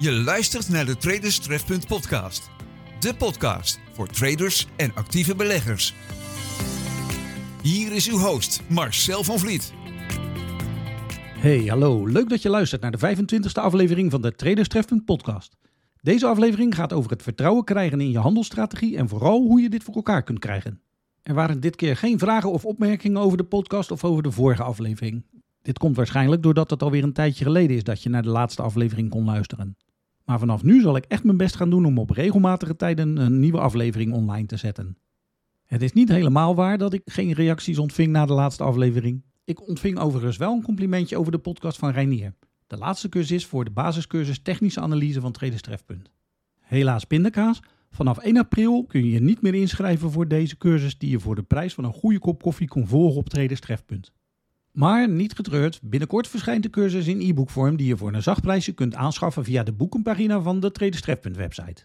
Je luistert naar de Traders Trefpunt podcast. De podcast voor traders en actieve beleggers. Hier is uw host Marcel van Vliet. Hey, hallo. Leuk dat je luistert naar de 25e aflevering van de Traders Trefpunt podcast. Deze aflevering gaat over het vertrouwen krijgen in je handelsstrategie en vooral hoe je dit voor elkaar kunt krijgen. Er waren dit keer geen vragen of opmerkingen over de podcast of over de vorige aflevering. Dit komt waarschijnlijk doordat het alweer een tijdje geleden is dat je naar de laatste aflevering kon luisteren. Maar vanaf nu zal ik echt mijn best gaan doen om op regelmatige tijden een nieuwe aflevering online te zetten. Het is niet helemaal waar dat ik geen reacties ontving na de laatste aflevering. Ik ontving overigens wel een complimentje over de podcast van Reinier. De laatste cursus voor de basiscursus Technische Analyse van Traders Trefpunt. Helaas pindakaas, vanaf 1 april kun je je niet meer inschrijven voor deze cursus die je voor de prijs van een goede kop koffie kon volgen op Traders Trefpunt. Maar niet getreurd, binnenkort verschijnt de cursus in e-bookvorm die je voor een zacht prijsje kunt aanschaffen via de boekenpagina van de Traders Trefpunt website.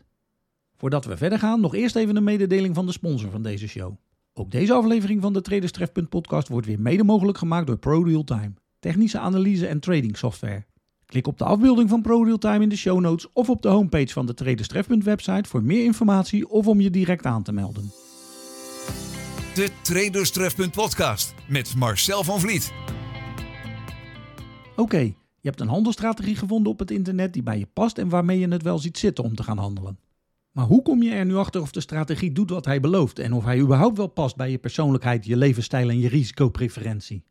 Voordat we verder gaan, nog eerst even een mededeling van de sponsor van deze show. Ook deze aflevering van de Traders Trefpunt podcast wordt weer mede mogelijk gemaakt door ProRealTime, technische analyse en trading software. Klik op de afbeelding van ProRealTime in de show notes of op de homepage van de Traders Trefpunt website voor meer informatie of om je direct aan te melden. De Traders Trefpunt podcast met Marcel van Vliet. Oké, je hebt een handelsstrategie gevonden op het internet die bij je past en waarmee je het wel ziet zitten om te gaan handelen. Maar hoe kom je er nu achter of de strategie doet wat hij belooft en of hij überhaupt wel past bij je persoonlijkheid, je levensstijl en je risicopreferentie?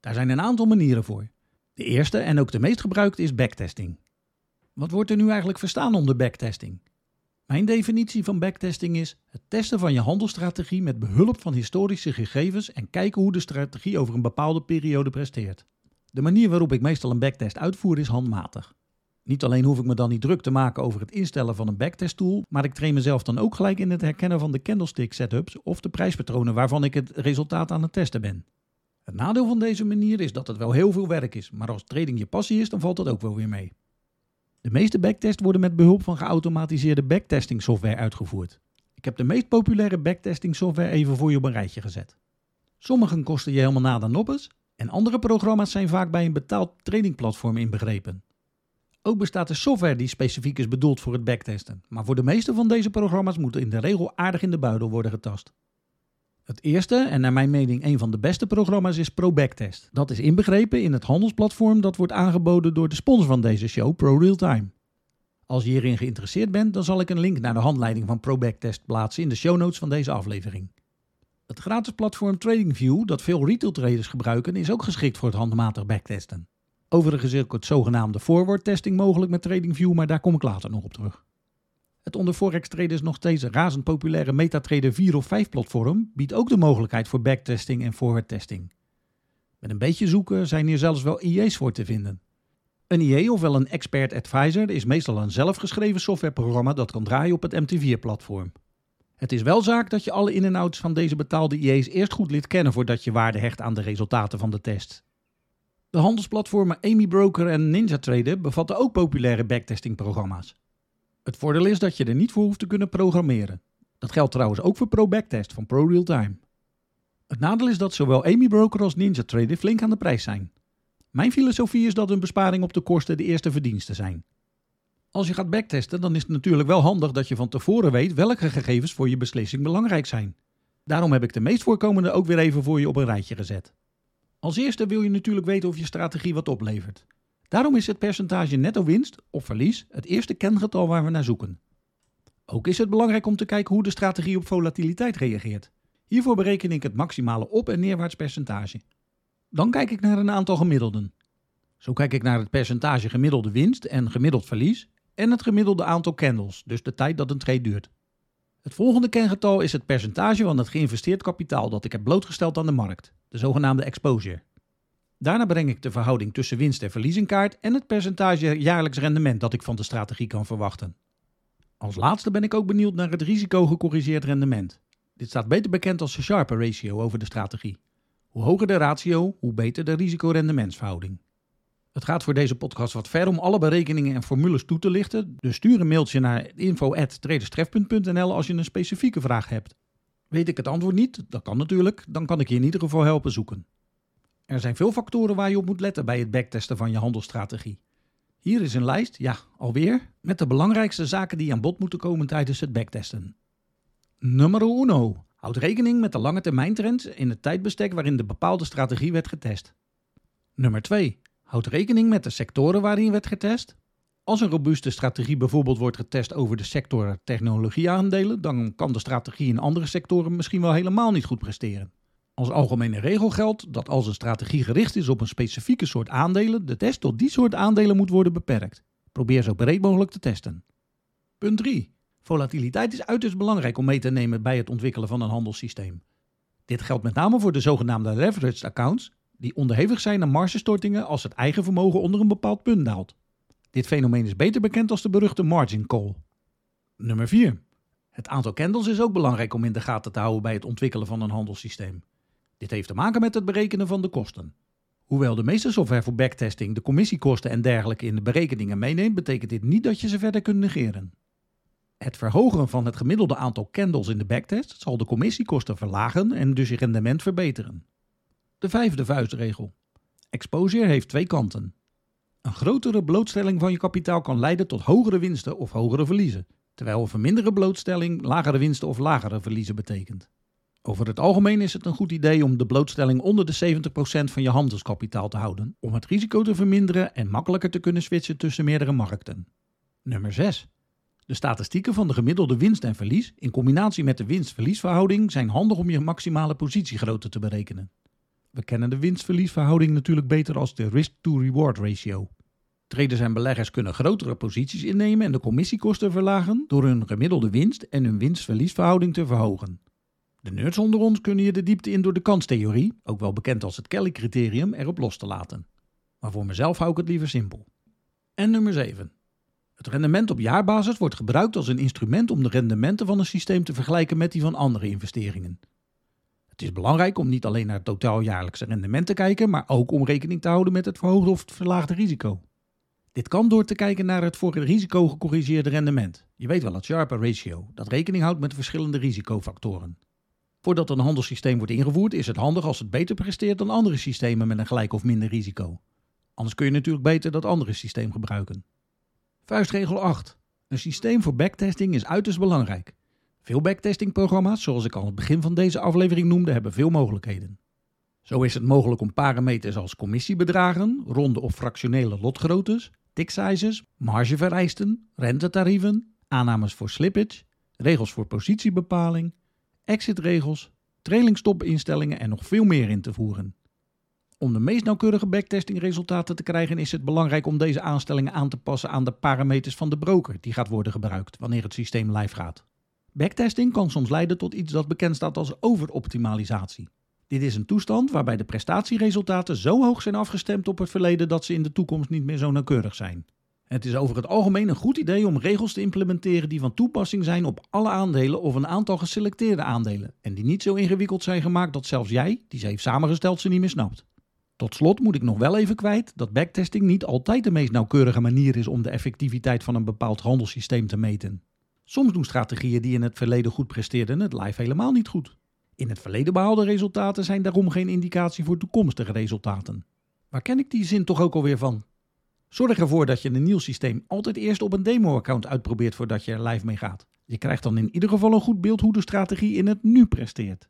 Daar zijn een aantal manieren voor. De eerste en ook de meest gebruikte is backtesting. Wat wordt er nu eigenlijk verstaan onder backtesting? Mijn definitie van backtesting is het testen van je handelsstrategie met behulp van historische gegevens en kijken hoe de strategie over een bepaalde periode presteert. De manier waarop ik meestal een backtest uitvoer is handmatig. Niet alleen hoef ik me dan niet druk te maken over het instellen van een backtest tool, maar ik train mezelf dan ook gelijk in het herkennen van de candlestick setups of de prijspatronen waarvan ik het resultaat aan het testen ben. Het nadeel van deze manier is dat het wel heel veel werk is, maar als trading je passie is, dan valt dat ook wel weer mee. De meeste backtests worden met behulp van geautomatiseerde backtesting software uitgevoerd. Ik heb de meest populaire backtesting software even voor je op een rijtje gezet. Sommige kosten je helemaal nada noppes en andere programma's zijn vaak bij een betaald tradingplatform inbegrepen. Ook bestaat er software die specifiek is bedoeld voor het backtesten, maar voor de meeste van deze programma's moeten in de regel aardig in de buidel worden getast. Het eerste en naar mijn mening een van de beste programma's is ProBacktest. Dat is inbegrepen in het handelsplatform dat wordt aangeboden door de sponsor van deze show, ProRealTime. Als je hierin geïnteresseerd bent, dan zal ik een link naar de handleiding van ProBacktest plaatsen in de show notes van deze aflevering. Het gratis platform TradingView, dat veel retail traders gebruiken, is ook geschikt voor het handmatig backtesten. Overigens is ook het zogenaamde forward testing mogelijk met TradingView, maar daar kom ik later nog op terug. Het onder forex traders nog steeds razend populaire MetaTrader 4 of 5 platform biedt ook de mogelijkheid voor backtesting en forward testing. Met een beetje zoeken zijn hier zelfs wel IE's voor te vinden. Een IE, ofwel een expert advisor, is meestal een zelfgeschreven softwareprogramma dat kan draaien op het MT4-platform. Het is wel zaak dat je alle in- en outs van deze betaalde IE's eerst goed lid kennen voordat je waarde hecht aan de resultaten van de test. De handelsplatformen Amy Broker en NinjaTrader bevatten ook populaire backtestingprogramma's. Het voordeel is dat je er niet voor hoeft te kunnen programmeren. Dat geldt trouwens ook voor ProBacktest van ProRealTime. Het nadeel is dat zowel Amy Broker als NinjaTrader flink aan de prijs zijn. Mijn filosofie is dat een besparing op de kosten de eerste verdiensten zijn. Als je gaat backtesten, dan is het natuurlijk wel handig dat je van tevoren weet welke gegevens voor je beslissing belangrijk zijn. Daarom heb ik de meest voorkomende ook weer even voor je op een rijtje gezet. Als eerste wil je natuurlijk weten of je strategie wat oplevert. Daarom is het percentage netto winst of verlies het eerste kengetal waar we naar zoeken. Ook is het belangrijk om te kijken hoe de strategie op volatiliteit reageert. Hiervoor bereken ik het maximale op- en neerwaarts percentage. Dan kijk ik naar een aantal gemiddelden. Zo kijk ik naar het percentage gemiddelde winst en gemiddeld verlies en het gemiddelde aantal candles, dus de tijd dat een trade duurt. Het volgende kengetal is het percentage van het geïnvesteerd kapitaal dat ik heb blootgesteld aan de markt, de zogenaamde exposure. Daarna breng ik de verhouding tussen winst en verlies in kaart en het percentage jaarlijks rendement dat ik van de strategie kan verwachten. Als laatste ben ik ook benieuwd naar het risico-gecorrigeerd rendement. Dit staat beter bekend als de Sharpe ratio over de strategie. Hoe hoger de ratio, hoe beter de risico-rendementsverhouding. Het gaat voor deze podcast wat ver om alle berekeningen en formules toe te lichten, dus stuur een mailtje naar info.traderstrefpunt.nl als je een specifieke vraag hebt. Weet ik het antwoord niet, dat kan natuurlijk, dan kan ik je in ieder geval helpen zoeken. Er zijn veel factoren waar je op moet letten bij het backtesten van je handelsstrategie. Hier is een lijst, ja, alweer, met de belangrijkste zaken die aan bod moeten komen tijdens het backtesten. Nummer 1. Houd rekening met de lange termijn trends in het tijdbestek waarin de bepaalde strategie werd getest. Nummer 2. Houd rekening met de sectoren waarin werd getest. Als een robuuste strategie bijvoorbeeld wordt getest over de sector technologieaandelen, dan kan de strategie in andere sectoren misschien wel helemaal niet goed presteren. Als algemene regel geldt dat als een strategie gericht is op een specifieke soort aandelen, de test tot die soort aandelen moet worden beperkt. Probeer zo breed mogelijk te testen. Punt 3. Volatiliteit is uiterst belangrijk om mee te nemen bij het ontwikkelen van een handelssysteem. Dit geldt met name voor de zogenaamde leveraged accounts, die onderhevig zijn aan margestortingen als het eigen vermogen onder een bepaald punt daalt. Dit fenomeen is beter bekend als de beruchte margin call. Nummer 4. Het aantal candles is ook belangrijk om in de gaten te houden bij het ontwikkelen van een handelssysteem. Dit heeft te maken met het berekenen van de kosten. Hoewel de meeste software voor backtesting de commissiekosten en dergelijke in de berekeningen meeneemt, betekent dit niet dat je ze verder kunt negeren. Het verhogen van het gemiddelde aantal candles in de backtest zal de commissiekosten verlagen en dus je rendement verbeteren. De vijfde vuistregel. Exposure heeft twee kanten. Een grotere blootstelling van je kapitaal kan leiden tot hogere winsten of hogere verliezen, terwijl een verminderde blootstelling lagere winsten of lagere verliezen betekent. Over het algemeen is het een goed idee om de blootstelling onder de 70% van je handelskapitaal te houden, om het risico te verminderen en makkelijker te kunnen switchen tussen meerdere markten. Nummer 6. De statistieken van de gemiddelde winst en verlies in combinatie met de winst-verliesverhouding zijn handig om je maximale positiegrootte te berekenen. We kennen de winst-verliesverhouding natuurlijk beter als de risk-to-reward ratio. Traders en beleggers kunnen grotere posities innemen en de commissiekosten verlagen door hun gemiddelde winst en hun winst-verliesverhouding te verhogen. De nerds onder ons kunnen je de diepte in door de kanstheorie, ook wel bekend als het Kelly-criterium, erop los te laten. Maar voor mezelf hou ik het liever simpel. En nummer 7. Het rendement op jaarbasis wordt gebruikt als een instrument om de rendementen van een systeem te vergelijken met die van andere investeringen. Het is belangrijk om niet alleen naar het totaaljaarlijkse rendement te kijken, maar ook om rekening te houden met het verhoogde of verlaagde risico. Dit kan door te kijken naar het voor het risico gecorrigeerde rendement. Je weet wel, het Sharpe ratio, dat rekening houdt met verschillende risicofactoren. Voordat een handelssysteem wordt ingevoerd, is het handig als het beter presteert dan andere systemen met een gelijk of minder risico. Anders kun je natuurlijk beter dat andere systeem gebruiken. Vuistregel 8. Een systeem voor backtesting is uiterst belangrijk. Veel backtestingprogramma's, zoals ik al aan het begin van deze aflevering noemde, hebben veel mogelijkheden. Zo is het mogelijk om parameters als commissiebedragen, ronde of fractionele lotgroottes, tick sizes, margevereisten, rentetarieven, aannames voor slippage, regels voor positiebepaling, exitregels, trailingstopinstellingen en nog veel meer in te voeren. Om de meest nauwkeurige backtestingresultaten te krijgen is het belangrijk om deze aanstellingen aan te passen aan de parameters van de broker die gaat worden gebruikt wanneer het systeem live gaat. Backtesting kan soms leiden tot iets dat bekend staat als overoptimalisatie. Dit is een toestand waarbij de prestatieresultaten zo hoog zijn afgestemd op het verleden dat ze in de toekomst niet meer zo nauwkeurig zijn. Het is over het algemeen een goed idee om regels te implementeren die van toepassing zijn op alle aandelen of een aantal geselecteerde aandelen en die niet zo ingewikkeld zijn gemaakt dat zelfs jij, die ze heeft samengesteld, ze niet meer snapt. Tot slot moet ik nog wel even kwijt dat backtesting niet altijd de meest nauwkeurige manier is om de effectiviteit van een bepaald handelssysteem te meten. Soms doen strategieën die in het verleden goed presteerden het live helemaal niet goed. In het verleden behaalde resultaten zijn daarom geen indicatie voor toekomstige resultaten. Waar ken ik die zin toch ook alweer van? Zorg ervoor dat je een nieuw systeem altijd eerst op een demo-account uitprobeert voordat je er live mee gaat. Je krijgt dan in ieder geval een goed beeld hoe de strategie in het nu presteert.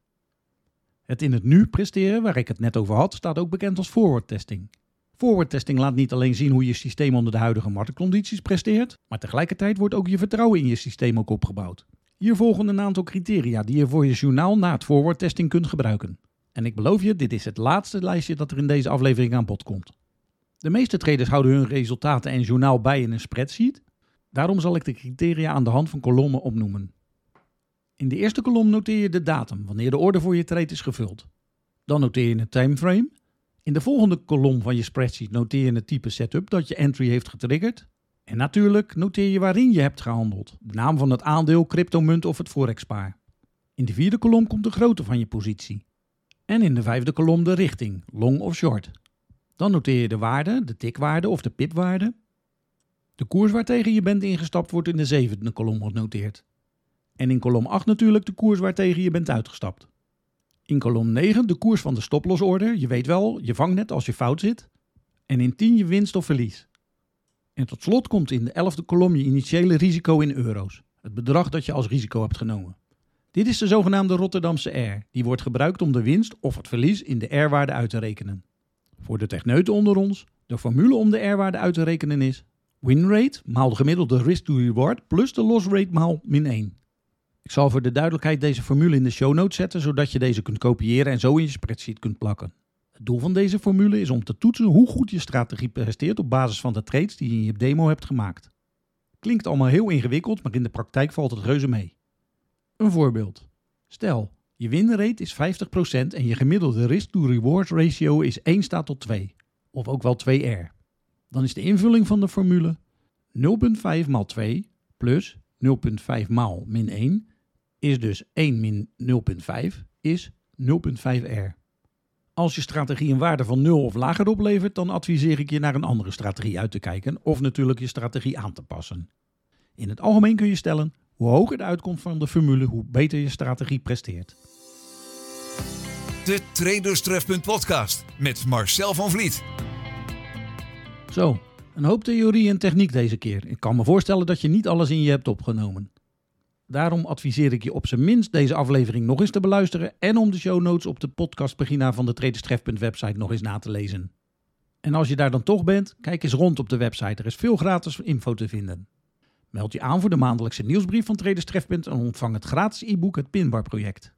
Het in het nu presteren, waar ik het net over had, staat ook bekend als forward testing. Forward testing laat niet alleen zien hoe je systeem onder de huidige marktcondities presteert, maar tegelijkertijd wordt ook je vertrouwen in je systeem ook opgebouwd. Hier volgen een aantal criteria die je voor je journaal na het forward testing kunt gebruiken. En ik beloof je, dit is het laatste lijstje dat er in deze aflevering aan bod komt. De meeste traders houden hun resultaten en journaal bij in een spreadsheet. Daarom zal ik de criteria aan de hand van kolommen opnoemen. In de eerste kolom noteer je de datum, wanneer de order voor je trade is gevuld. Dan noteer je een timeframe. In de volgende kolom van je spreadsheet noteer je het type setup dat je entry heeft getriggerd. En natuurlijk noteer je waarin je hebt gehandeld, de naam van het aandeel, cryptomunt of het forexpaar. In de vierde kolom komt de grootte van je positie. En in de vijfde kolom de richting, long of short. Dan noteer je de waarde, de tikwaarde of de pipwaarde. De koers waartegen je bent ingestapt wordt in de zevende kolom genoteerd. En in kolom 8 natuurlijk de koers waartegen je bent uitgestapt. In kolom 9 de koers van de stoplosorder, je weet wel, je vangnet als je fout zit. En in 10 je winst of verlies. En tot slot komt in de elfde kolom je initiële risico in euro's. Het bedrag dat je als risico hebt genomen. Dit is de zogenaamde Rotterdamse R. Die wordt gebruikt om de winst of het verlies in de R-waarde uit te rekenen. Voor de techneuten onder ons, de formule om de R-waarde uit te rekenen is win rate maal de gemiddelde risk to reward plus de loss rate maal min 1. Ik zal voor de duidelijkheid deze formule in de show notes zetten, zodat je deze kunt kopiëren en zo in je spreadsheet kunt plakken. Het doel van deze formule is om te toetsen hoe goed je strategie presteert op basis van de trades die je in je demo hebt gemaakt. Klinkt allemaal heel ingewikkeld, maar in de praktijk valt het reuze mee. Een voorbeeld. Stel, je winrate is 50% en je gemiddelde risk-to-reward ratio is 1 staat tot 2, of ook wel 2R. Dan is de invulling van de formule 0,5 maal 2 plus 0,5 maal min 1 is dus 1 min 0,5 is 0,5R. Als je strategie een waarde van 0 of lager oplevert, dan adviseer ik je naar een andere strategie uit te kijken of natuurlijk je strategie aan te passen. In het algemeen kun je stellen, hoe hoger de uitkomst van de formule, hoe beter je strategie presteert. De Traderstrefpunt podcast met Marcel van Vliet. Zo, een hoop theorie en techniek deze keer. Ik kan me voorstellen dat je niet alles in je hebt opgenomen. Daarom adviseer ik je op zijn minst deze aflevering nog eens te beluisteren en om de show notes op de podcastpagina van de Traderstrefpunt website nog eens na te lezen. En als je daar dan toch bent, kijk eens rond op de website. Er is veel gratis info te vinden. Meld je aan voor de maandelijkse nieuwsbrief van Traderstrefpunt en ontvang het gratis e-book Het Pinbar Project.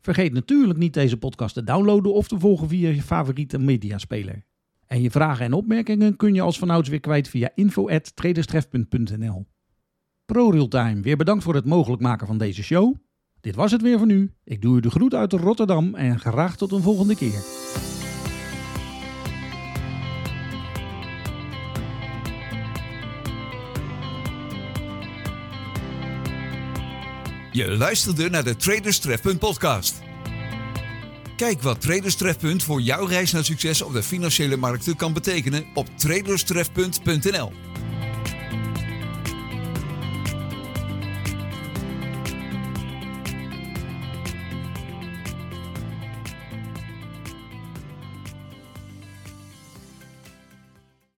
Vergeet natuurlijk niet deze podcast te downloaden of te volgen via je favoriete mediaspeler. En je vragen en opmerkingen kun je als vanouds weer kwijt via info.traderstrefpunt.nl. Pro Realtime, weer bedankt voor het mogelijk maken van deze show. Dit was het weer voor nu. Ik doe u de groet uit Rotterdam en graag tot een volgende keer. Je luisterde naar de Traders Trefpunt podcast. Kijk wat Traders Trefpunt voor jouw reis naar succes op de financiële markten kan betekenen op traderstrefpunt.nl.